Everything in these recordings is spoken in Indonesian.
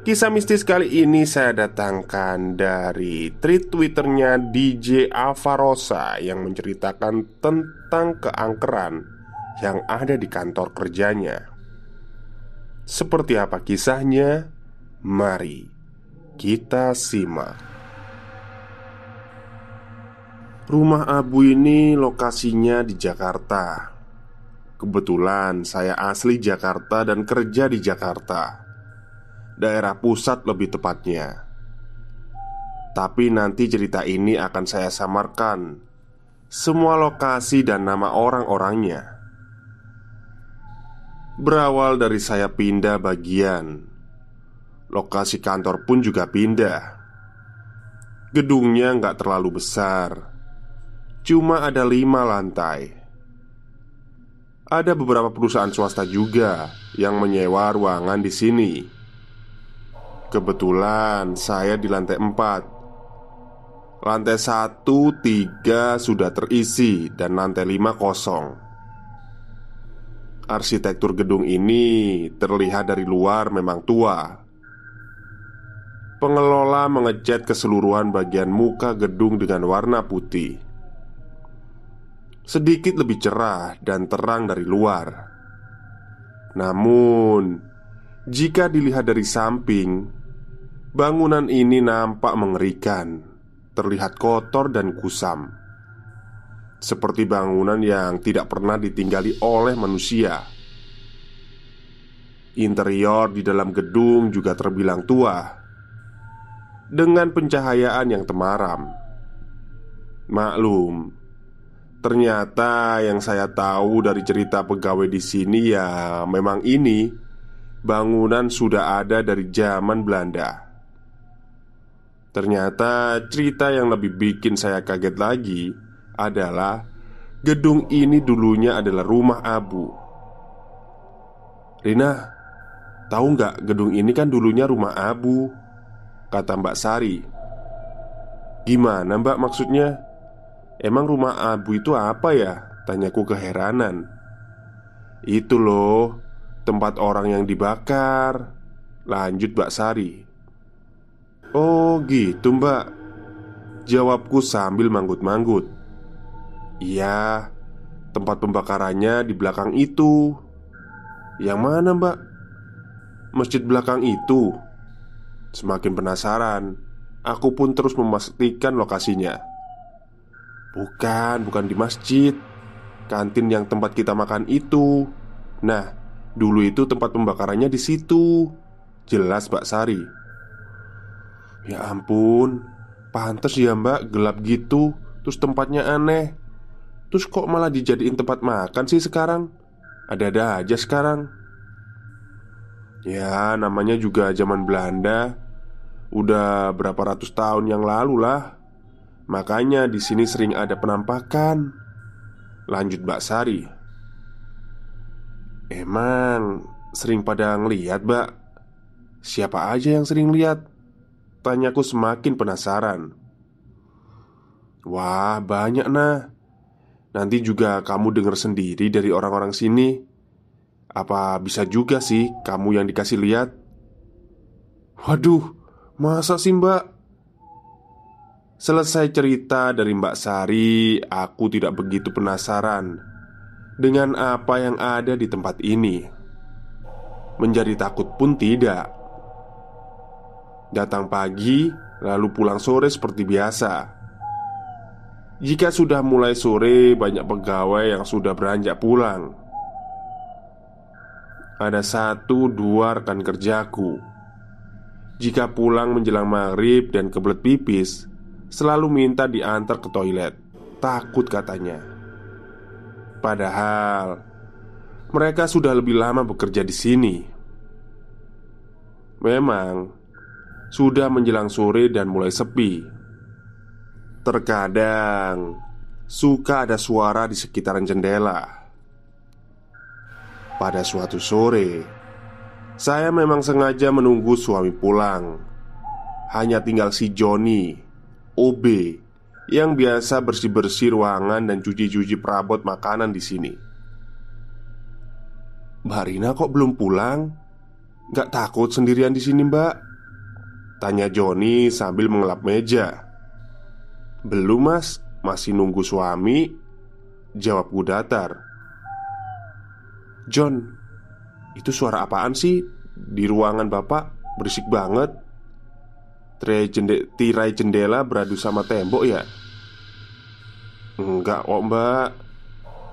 Kisah mistis kali ini saya datangkan dari tweet twitternya DJ Avarosa Yang menceritakan tentang keangkeran yang ada di kantor kerjanya. Seperti apa kisahnya? Mari kita simak. Rumah Abu ini lokasinya di Jakarta. Kebetulan saya asli Jakarta dan kerja di Jakarta daerah pusat lebih tepatnya. Tapi nanti cerita ini akan saya samarkan semua lokasi dan nama orang-orangnya. Berawal dari saya pindah bagian, lokasi kantor pun juga pindah. Gedungnya nggak terlalu besar, cuma ada lima lantai. Ada beberapa perusahaan swasta juga yang menyewa ruangan di sini. Kebetulan saya di lantai 4 Lantai 1, 3 sudah terisi dan lantai 5 kosong. Arsitektur gedung ini terlihat dari luar memang tua. Pengelola mengecat keseluruhan bagian muka gedung dengan warna putih. Sedikit lebih cerah dan terang dari luar. Namun Jika dilihat dari samping Bangunan ini nampak mengerikan, terlihat kotor dan kusam, seperti bangunan yang tidak pernah ditinggali oleh manusia. Interior di dalam gedung juga terbilang tua, dengan pencahayaan yang temaram. Maklum, ternyata yang saya tahu dari cerita pegawai di sini ya, memang ini bangunan sudah ada dari zaman Belanda. Ternyata cerita yang lebih bikin saya kaget lagi adalah gedung ini dulunya adalah rumah Abu. Rina, tahu nggak gedung ini kan dulunya rumah Abu? Kata Mbak Sari. Gimana Mbak maksudnya? Emang rumah Abu itu apa ya? Tanyaku keheranan. Itu loh, tempat orang yang dibakar. Lanjut Mbak Sari. Oh gitu mbak. Jawabku sambil manggut-manggut. Iya Tempat pembakarannya di belakang itu. Yang mana mbak? Masjid belakang itu. Semakin penasaran Aku pun terus memastikan lokasinya. Bukan, bukan di masjid. Kantin yang tempat kita makan itu. Nah, dulu itu tempat pembakarannya di situ. Jelas Mbak Sari Ya ampun Pantes ya mbak gelap gitu Terus tempatnya aneh. Terus kok malah dijadiin tempat makan sih sekarang? Ada-ada aja sekarang. Ya namanya juga zaman Belanda. Udah berapa ratus tahun yang lalu lah. Makanya di sini sering ada penampakan. Lanjut Mbak Sari. Emang sering pada ngeliat mbak? Siapa aja yang sering lihat? Tanyaku semakin penasaran Wah banyak nah Nanti juga kamu dengar sendiri dari orang-orang sini Apa bisa juga sih kamu yang dikasih lihat? Waduh, masa sih mbak? Selesai cerita dari Mbak Sari, aku tidak begitu penasaran dengan apa yang ada di tempat ini. Menjadi takut pun tidak. Datang pagi, lalu pulang sore seperti biasa. Jika sudah mulai sore, banyak pegawai yang sudah beranjak pulang. Ada satu dua rekan kerjaku. Jika pulang menjelang maghrib dan kebelet pipis, selalu minta diantar ke toilet. Takut katanya. Padahal mereka sudah lebih lama bekerja di sini. Memang sudah menjelang sore dan mulai sepi. Terkadang suka ada suara di sekitaran jendela. Pada suatu sore, saya memang sengaja menunggu suami pulang. Hanya tinggal si Joni OB yang biasa bersih-bersih ruangan dan cuci-cuci perabot makanan di sini. Mbak Rina kok belum pulang? Gak takut sendirian di sini, Mbak? Tanya Joni sambil mengelap meja. Belum, Mas. Masih nunggu suami. Jawabku datar. John, itu suara apaan sih di ruangan Bapak? Berisik banget. Tirai, jende tirai jendela beradu sama tembok ya? Enggak kok mbak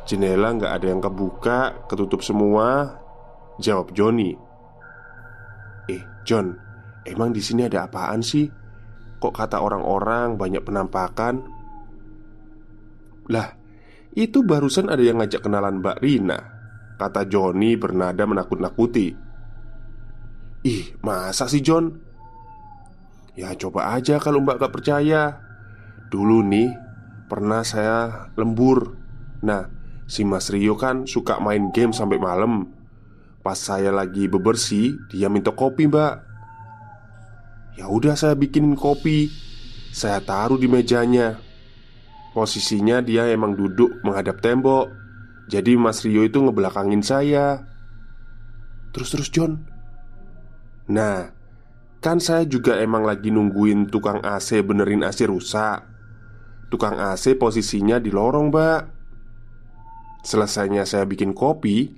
Jendela nggak ada yang kebuka Ketutup semua Jawab Joni Eh John Emang di sini ada apaan sih? Kok kata orang-orang banyak penampakan? Lah Itu barusan ada yang ngajak kenalan Mbak Rina Kata Joni bernada menakut-nakuti Ih masa sih John? Ya coba aja kalau mbak gak percaya Dulu nih Pernah saya lembur Nah si Mas Rio kan suka main game sampai malam Pas saya lagi bebersih Dia minta kopi mbak Ya udah saya bikinin kopi. Saya taruh di mejanya. Posisinya dia emang duduk menghadap tembok. Jadi Mas Rio itu ngebelakangin saya. Terus-terus John. Nah Kan saya juga emang lagi nungguin tukang AC benerin AC rusak. Tukang AC posisinya di lorong mbak. Selesainya saya bikin kopi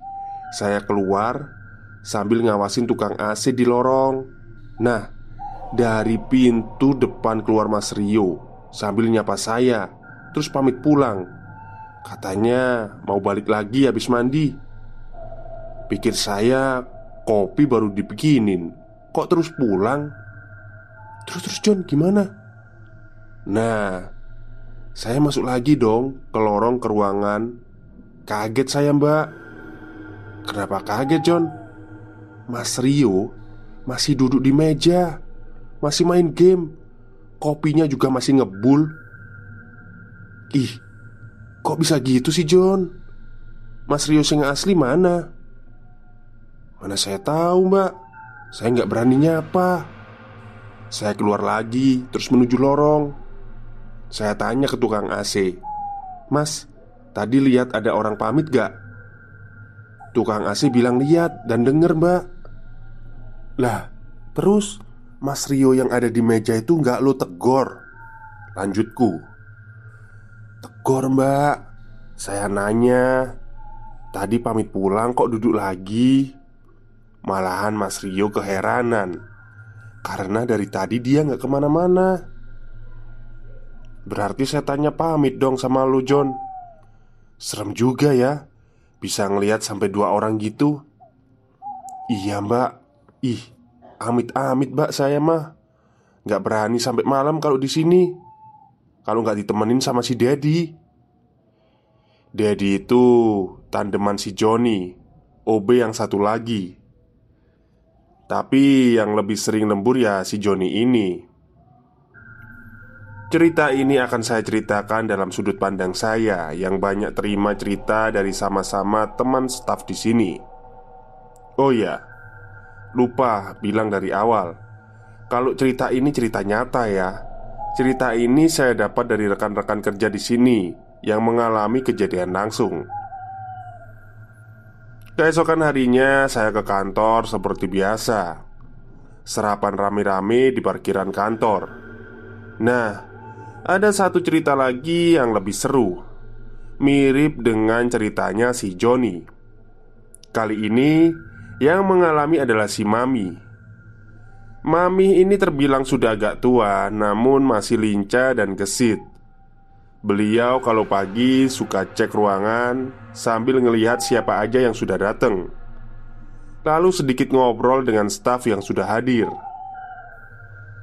Saya keluar Sambil ngawasin tukang AC di lorong. Nah Dari pintu depan keluar Mas Rio Sambil nyapa saya Terus pamit pulang Katanya mau balik lagi habis mandi Pikir saya Kopi baru dibikinin Kok terus pulang? Terus-terus John gimana? Nah Saya masuk lagi dong Ke lorong ke ruangan Kaget saya mbak Kenapa kaget John? Mas Rio Masih duduk di meja Masih main game. Kopinya juga masih ngebul. Ih Kok bisa gitu sih John? Mas Rio sing asli mana? Mana saya tahu mbak. Saya nggak berani nyapa. Saya keluar lagi Terus menuju lorong. Saya tanya ke tukang AC Mas, tadi lihat ada orang pamit gak? Tukang AC bilang lihat dan denger mbak. Lah, terus Mas Rio yang ada di meja itu nggak lo tegor. Lanjutku. Tegor mbak. Saya nanya Tadi pamit pulang kok duduk lagi? Malahan Mas Rio keheranan Karena dari tadi dia nggak ke mana-mana. Berarti saya tanya pamit dong sama lu John Serem juga ya Bisa ngelihat sampai dua orang gitu. Iya mbak. Ih Amit-amit mbak saya mah. Gak berani sampai malam kalau di sini. Kalau nggak ditemenin sama si Daddy Daddy itu tandeman si Johnny OB yang satu lagi. Tapi yang lebih sering lembur ya si Joni ini. Cerita ini akan saya ceritakan dalam sudut pandang saya yang banyak terima cerita dari sama-sama teman staf di sini. Oh ya, lupa bilang dari awal. Kalau cerita ini cerita nyata ya. Cerita ini saya dapat dari rekan-rekan kerja di sini yang mengalami kejadian langsung. Keesokan harinya saya ke kantor seperti biasa. Serapan rame-rame di parkiran kantor. Nah, ada satu cerita lagi yang lebih seru Mirip dengan ceritanya si Joni Kali ini yang mengalami adalah si Mami. Mami ini terbilang sudah agak tua namun masih lincah dan gesit. Beliau kalau pagi suka cek ruangan sambil ngelihat siapa aja yang sudah datang Lalu sedikit ngobrol dengan staf yang sudah hadir.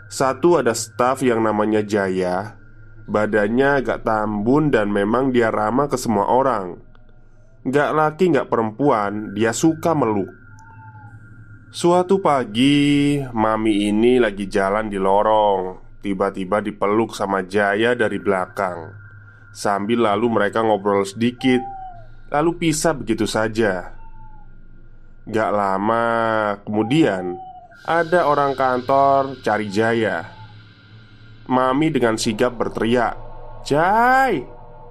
Satu ada staf yang namanya Jaya. Badannya agak tambun dan memang dia ramah ke semua orang. Gak laki gak perempuan, dia suka meluk Suatu pagi, mami ini lagi jalan di lorong. Tiba-tiba dipeluk sama Jaya dari belakang. Sambil lalu mereka ngobrol sedikit. Lalu pisah begitu saja. Gak lama kemudian Ada orang kantor cari Jaya. Mami dengan sigap berteriak Jai!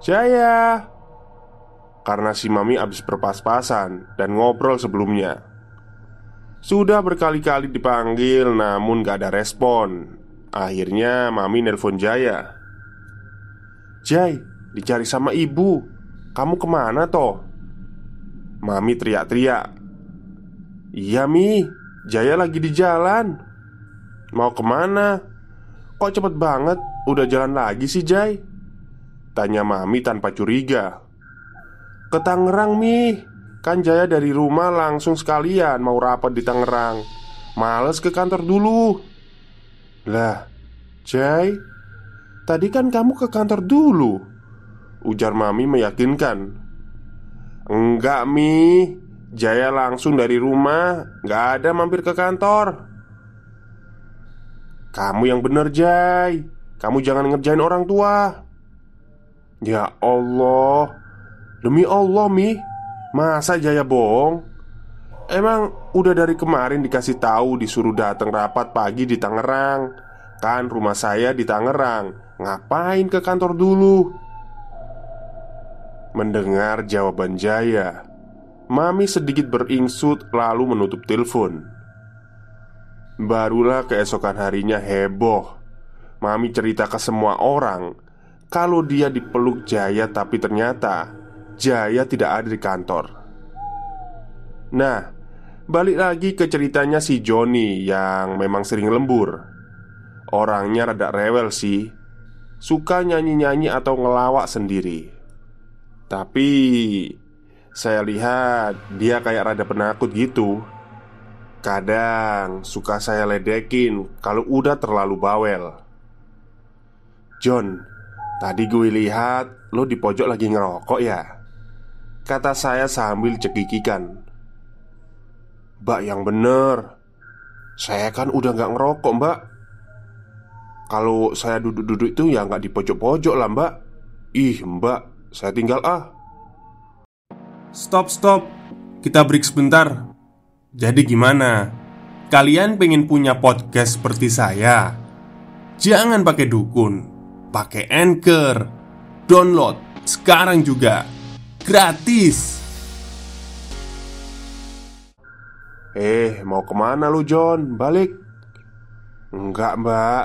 Jaya! Karena si Mami habis berpas-pasan Dan ngobrol sebelumnya Sudah berkali-kali dipanggil Namun gak ada respon Akhirnya Mami nelpon Jaya Jai Dicari sama ibu Kamu ke mana toh? Mami teriak-teriak Iya Mi Jaya lagi di jalan Mau ke mana? Kok cepet banget? Udah jalan lagi sih Jai? Tanya Mami tanpa curiga Ke Tangerang Mi Kan Jaya dari rumah langsung sekalian mau rapat di Tangerang. Males ke kantor dulu. Lah Jai Tadi kan kamu ke kantor dulu. Ujar Mami meyakinkan. Enggak Mi. Jaya langsung dari rumah. Gak ada mampir ke kantor. Kamu yang bener Jai. Kamu jangan ngerjain orang tua. Ya Allah. Demi Allah Mi Masa Jaya bohong? Emang udah dari kemarin dikasih tahu disuruh datang rapat pagi di Tangerang. Kan rumah saya di Tangerang. Ngapain ke kantor dulu? Mendengar jawaban Jaya Mami sedikit beringsut lalu menutup telepon. Barulah keesokan harinya heboh. Mami cerita ke semua orang Kalau dia dipeluk Jaya tapi ternyata Jaya tidak ada di kantor. Nah Balik lagi ke ceritanya si Joni yang memang sering lembur. Orangnya rada rewel sih. Suka nyanyi-nyanyi atau ngelawak sendiri. Tapi Saya lihat dia kayak rada penakut gitu. Kadang suka saya ledekin kalau udah terlalu bawel. John, tadi gue lihat lo di pojok lagi ngerokok ya? Kata saya sambil cekikikan. Mbak yang bener. Saya kan udah gak ngerokok mbak. Kalau saya duduk-duduk itu ya nggak di pojok-pojok lah mbak. Ih mbak, saya tinggal ah. Stop stop. Kita break sebentar. Jadi gimana? Kalian pengen punya podcast seperti saya? Jangan pakai dukun. Pakai Anchor. Download sekarang juga Gratis. Eh, mau ke mana lu John? Balik? Enggak mbak.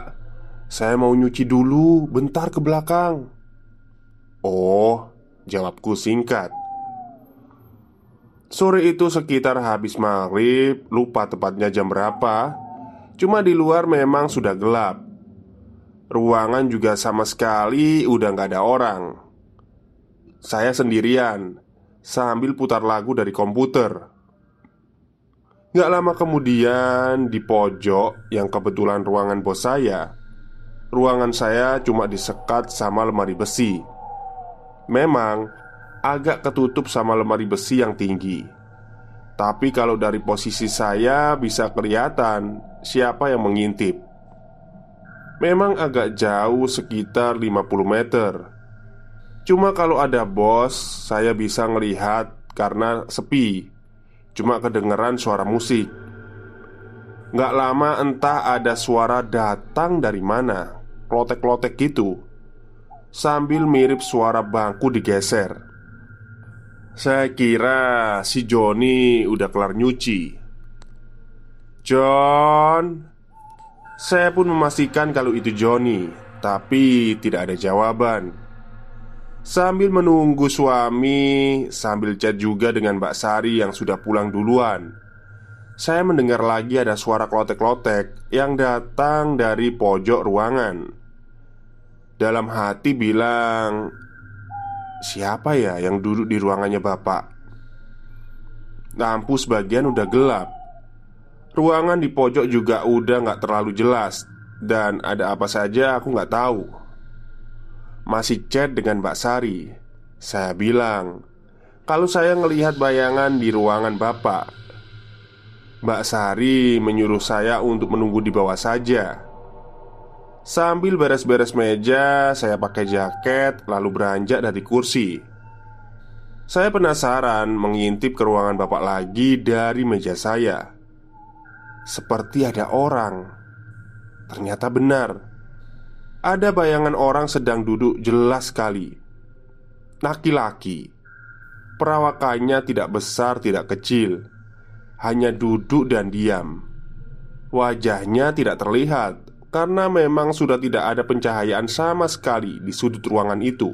Saya mau nyuci dulu Bentar ke belakang. Oh, jawabku singkat. Sore itu sekitar habis maghrib Lupa tepatnya jam berapa. Cuma di luar memang sudah gelap. Ruangan juga sama sekali udah gak ada orang Saya sendirian Sambil putar lagu dari komputer Gak lama kemudian di pojok yang kebetulan ruangan bos saya Ruangan saya cuma disekat sama lemari besi Memang agak ketutup sama lemari besi yang tinggi. Tapi kalau dari posisi saya bisa kelihatan siapa yang mengintip. Memang agak jauh sekitar 50 meter Cuma kalau ada bos Saya bisa ngelihat karena sepi. Cuma kedengeran suara musik. Gak lama entah ada suara datang dari mana Klotek-klotek gitu. Sambil mirip suara bangku digeser. Saya kira si Joni udah kelar nyuci. John saya pun memastikan kalau itu Johnny, tapi tidak ada jawaban. Sambil menunggu suami, sambil chat juga dengan Mbak Sari yang sudah pulang duluan. Saya mendengar lagi ada suara klotek-klotek yang datang dari pojok ruangan. Dalam hati bilang, "Siapa ya yang duduk di ruangannya Bapak?" Lampu sebagian udah gelap Ruangan di pojok juga udah nggak terlalu jelas Dan ada apa saja aku nggak tahu Masih chat dengan Mbak Sari. Saya bilang Kalau saya ngelihat bayangan di ruangan Bapak Mbak Sari menyuruh saya untuk menunggu di bawah saja. Sambil beres-beres meja, saya pakai jaket lalu beranjak dari kursi. Saya penasaran mengintip ke ruangan Bapak lagi dari meja saya. Seperti ada orang. Ternyata benar, ada bayangan orang sedang duduk jelas sekali. Laki-laki, perawakannya tidak besar, tidak kecil, hanya duduk dan diam. Wajahnya tidak terlihat karena memang sudah tidak ada pencahayaan sama sekali di sudut ruangan itu.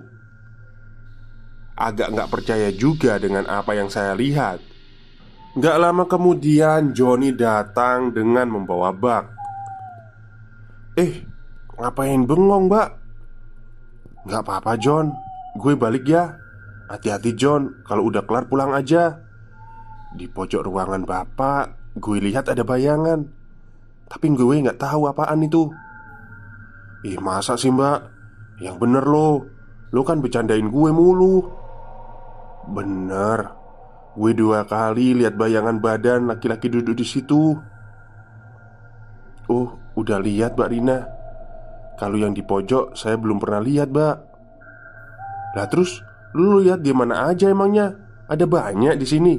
Agak nggak percaya juga dengan apa yang saya lihat Gak lama kemudian Johnny datang dengan membawa bak Eh, ngapain bengong mbak? Gak apa-apa John, gue balik ya. Hati-hati John, kalau udah kelar pulang aja. Di pojok ruangan bapak, gue lihat ada bayangan. Tapi gue gak tahu apaan itu. Ih masa sih mbak? Yang bener lo Lo kan bercandain gue mulu. Bener. Gue dua kali lihat bayangan badan laki-laki duduk di situ. Oh, udah lihat Mbak Rina. Kalau yang di pojok saya belum pernah lihat, Mbak. Lah terus lu lihat di mana aja emangnya? Ada banyak di sini.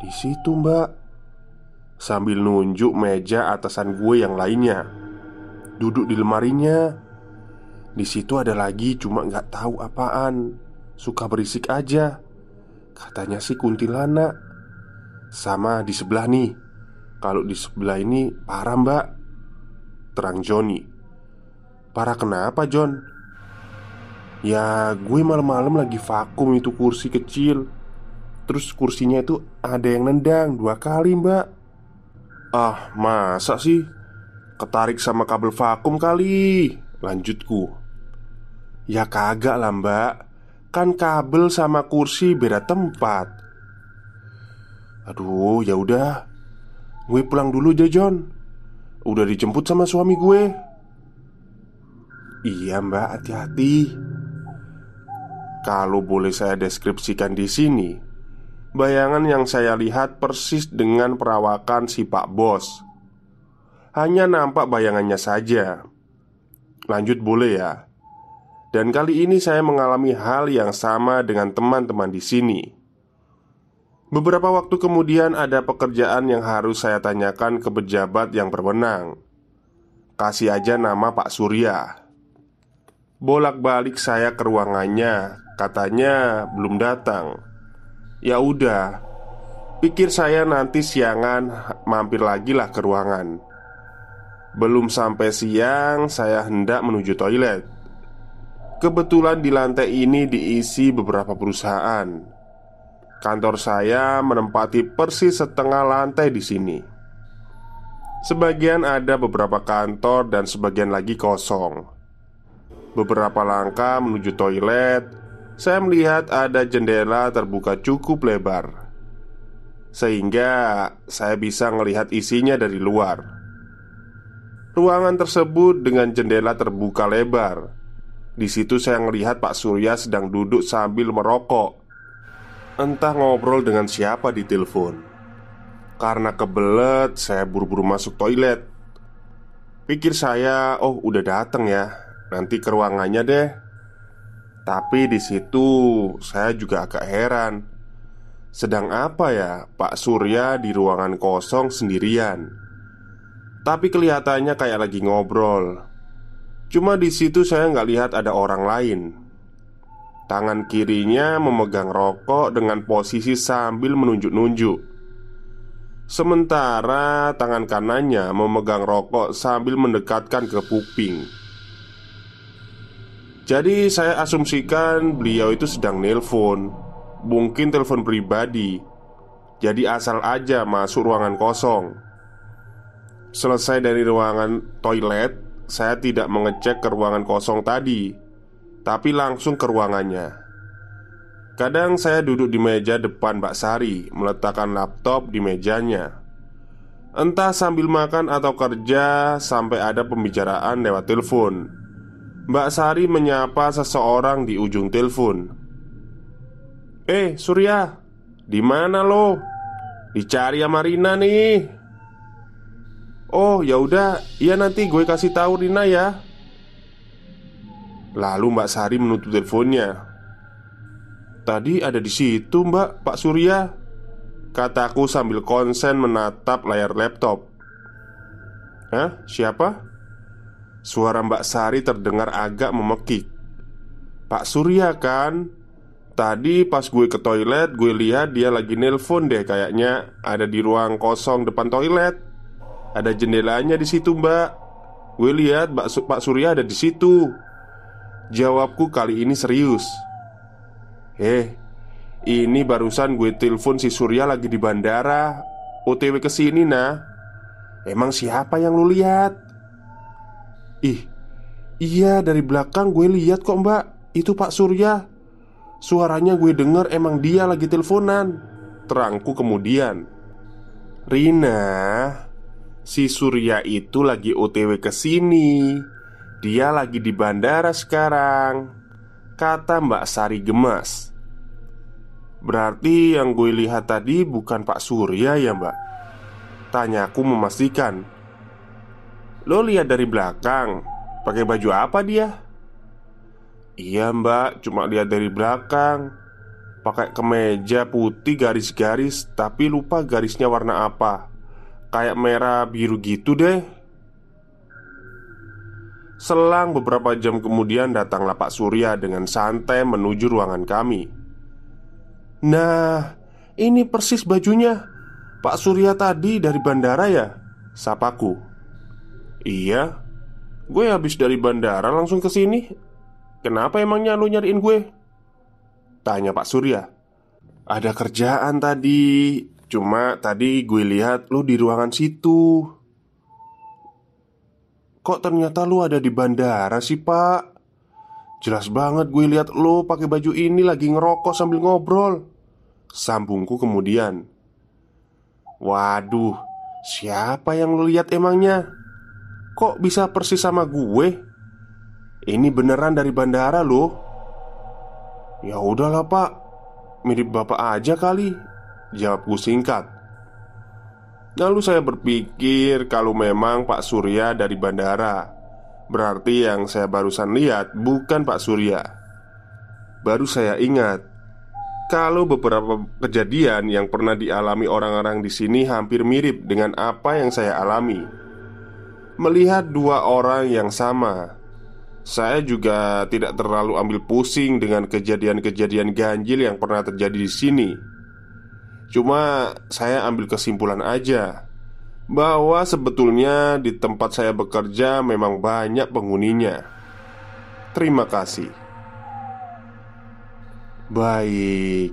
Di situ, Mbak. Sambil nunjuk meja atasan gue yang lainnya. Duduk di lemarinya. Di situ ada lagi cuma nggak tahu apaan. Suka berisik aja. Katanya sih kuntilanak Sama di sebelah nih Kalau di sebelah ini parah mbak Terang Joni Parah kenapa John? Ya gue malam-malam lagi vakum itu kursi kecil Terus kursinya itu ada yang nendang dua kali mbak Ah masa sih Ketarik sama kabel vakum kali Lanjutku Ya kagak lah mbak Kan kabel sama kursi beda tempat. Aduh, ya udah. Gue pulang dulu aja, John. Udah dijemput sama suami gue. Iya, Mbak, hati-hati. Kalau boleh saya deskripsikan di sini, bayangan yang saya lihat persis dengan perawakan si Pak Bos. Hanya nampak bayangannya saja. Lanjut boleh ya? Dan kali ini saya mengalami hal yang sama dengan teman-teman di sini. Beberapa waktu kemudian ada pekerjaan yang harus saya tanyakan ke pejabat yang berwenang. Kasih aja nama Pak Surya. Bolak-balik saya ke ruangannya, katanya belum datang. Ya udah, pikir saya nanti siangan mampir lagi lah ke ruangan. Belum sampai siang, saya hendak menuju toilet. Kebetulan di lantai ini diisi beberapa perusahaan. Kantor saya menempati persis setengah lantai di sini. Sebagian ada beberapa kantor dan sebagian lagi kosong. Beberapa langkah menuju toilet, saya melihat ada jendela terbuka cukup lebar. Sehingga saya bisa melihat isinya dari luar. Ruangan tersebut dengan jendela terbuka lebar di situ saya melihat Pak Surya sedang duduk sambil merokok. Entah ngobrol dengan siapa di telepon. Karena kebelet, saya buru-buru masuk toilet. Pikir saya, oh udah dateng ya Nanti ke ruangannya deh. Tapi di situ saya juga agak heran. Sedang apa ya Pak Surya di ruangan kosong sendirian? Tapi kelihatannya kayak lagi ngobrol. Cuma di situ saya nggak lihat ada orang lain. Tangan kirinya memegang rokok dengan posisi sambil menunjuk-nunjuk. Sementara tangan kanannya memegang rokok sambil mendekatkan ke kuping. Jadi saya asumsikan beliau itu sedang nelpon. Mungkin telepon pribadi. Jadi asal aja masuk ruangan kosong. Selesai dari ruangan toilet Saya tidak mengecek ke ruangan kosong tadi Tapi langsung ke ruangannya. Kadang saya duduk di meja depan Mbak Sari Meletakkan laptop di mejanya. Entah sambil makan atau kerja Sampai ada pembicaraan lewat telepon Mbak Sari menyapa seseorang di ujung telepon. "Eh, Surya, di mana lo? Dicari sama Rina nih." "Oh, ya udah, iya nanti gue kasih tahu Rina ya." Lalu Mbak Sari menutup teleponnya. "Tadi ada di situ, Mbak, Pak Surya." Kataku sambil konsen menatap layar laptop. "Hah? Siapa?" Suara Mbak Sari terdengar agak memekik. Pak Surya kan? Tadi pas gue ke toilet gue lihat dia lagi nelpon deh kayaknya. Ada di ruang kosong depan toilet. Ada jendelanya di situ mbak. Gue lihat Pak Surya ada di situ. Jawabku kali ini serius. Eh, ini barusan gue telepon si Surya lagi di bandara. OTW ke sini nah Emang siapa yang lu lihat? Ih, iya dari belakang gue lihat kok mbak. Itu Pak Surya. Suaranya gue denger emang dia lagi teleponan. Terangku kemudian. Rina Si Surya itu lagi otw ke sini. Dia lagi di bandara sekarang Kata Mbak Sari gemas. Berarti yang gue lihat tadi bukan Pak Surya ya mbak? Tanyaku memastikan Lo lihat dari belakang. Pakai baju apa dia? Iya mbak, cuma lihat dari belakang. Pakai kemeja putih garis-garis Tapi lupa garisnya warna apa. Kayak merah biru gitu deh. Selang beberapa jam kemudian datanglah Pak Surya dengan santai menuju ruangan kami. Nah, ini persis bajunya. Pak Surya tadi dari bandara ya? Sapaku Iya Gue habis dari bandara langsung ke sini. Kenapa emangnya lu nyariin gue? Tanya Pak Surya Ada kerjaan tadi Cuma tadi gue lihat lu di ruangan situ Kok ternyata lu ada di bandara sih pak? Jelas banget gue lihat lu pakai baju ini lagi ngerokok sambil ngobrol Sambungku kemudian Waduh, siapa yang lu lihat emangnya? Kok bisa persis sama gue? Ini beneran dari bandara loh. Ya udahlah pak, mirip bapak aja kali. Jawabku singkat. Lalu saya berpikir kalau memang Pak Surya dari bandara Berarti yang saya barusan lihat bukan Pak Surya Baru saya ingat Kalau beberapa kejadian yang pernah dialami orang-orang di sini hampir mirip dengan apa yang saya alami melihat dua orang yang sama. Saya juga tidak terlalu ambil pusing dengan kejadian-kejadian ganjil yang pernah terjadi di sini. Cuma saya ambil kesimpulan aja bahwa sebetulnya di tempat saya bekerja memang banyak penghuninya. Terima kasih. Baik,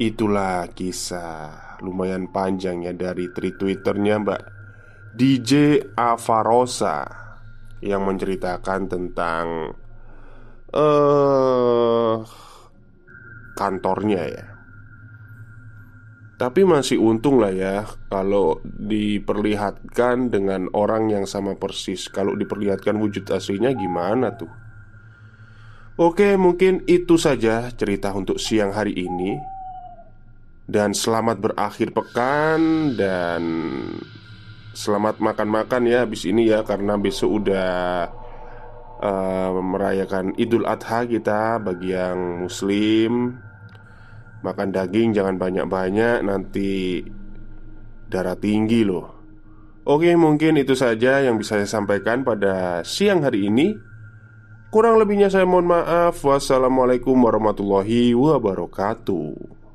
itulah kisah lumayan panjang ya dari tweet Twitternya Mbak DJ Avarosa yang menceritakan tentang uh, kantornya ya. Tapi masih untung lah ya kalau diperlihatkan dengan orang yang sama persis. Kalau diperlihatkan wujud aslinya gimana tuh? Oke, mungkin itu saja cerita untuk siang hari ini. Dan selamat berakhir pekan dan selamat makan-makan ya habis ini ya Karena besok udah uh, merayakan Idul Adha kita bagi yang muslim. Makan daging jangan banyak-banyak nanti darah tinggi loh. Oke mungkin itu saja yang bisa saya sampaikan pada siang hari ini. Kurang lebihnya saya mohon maaf. Wassalamualaikum warahmatullahi wabarakatuh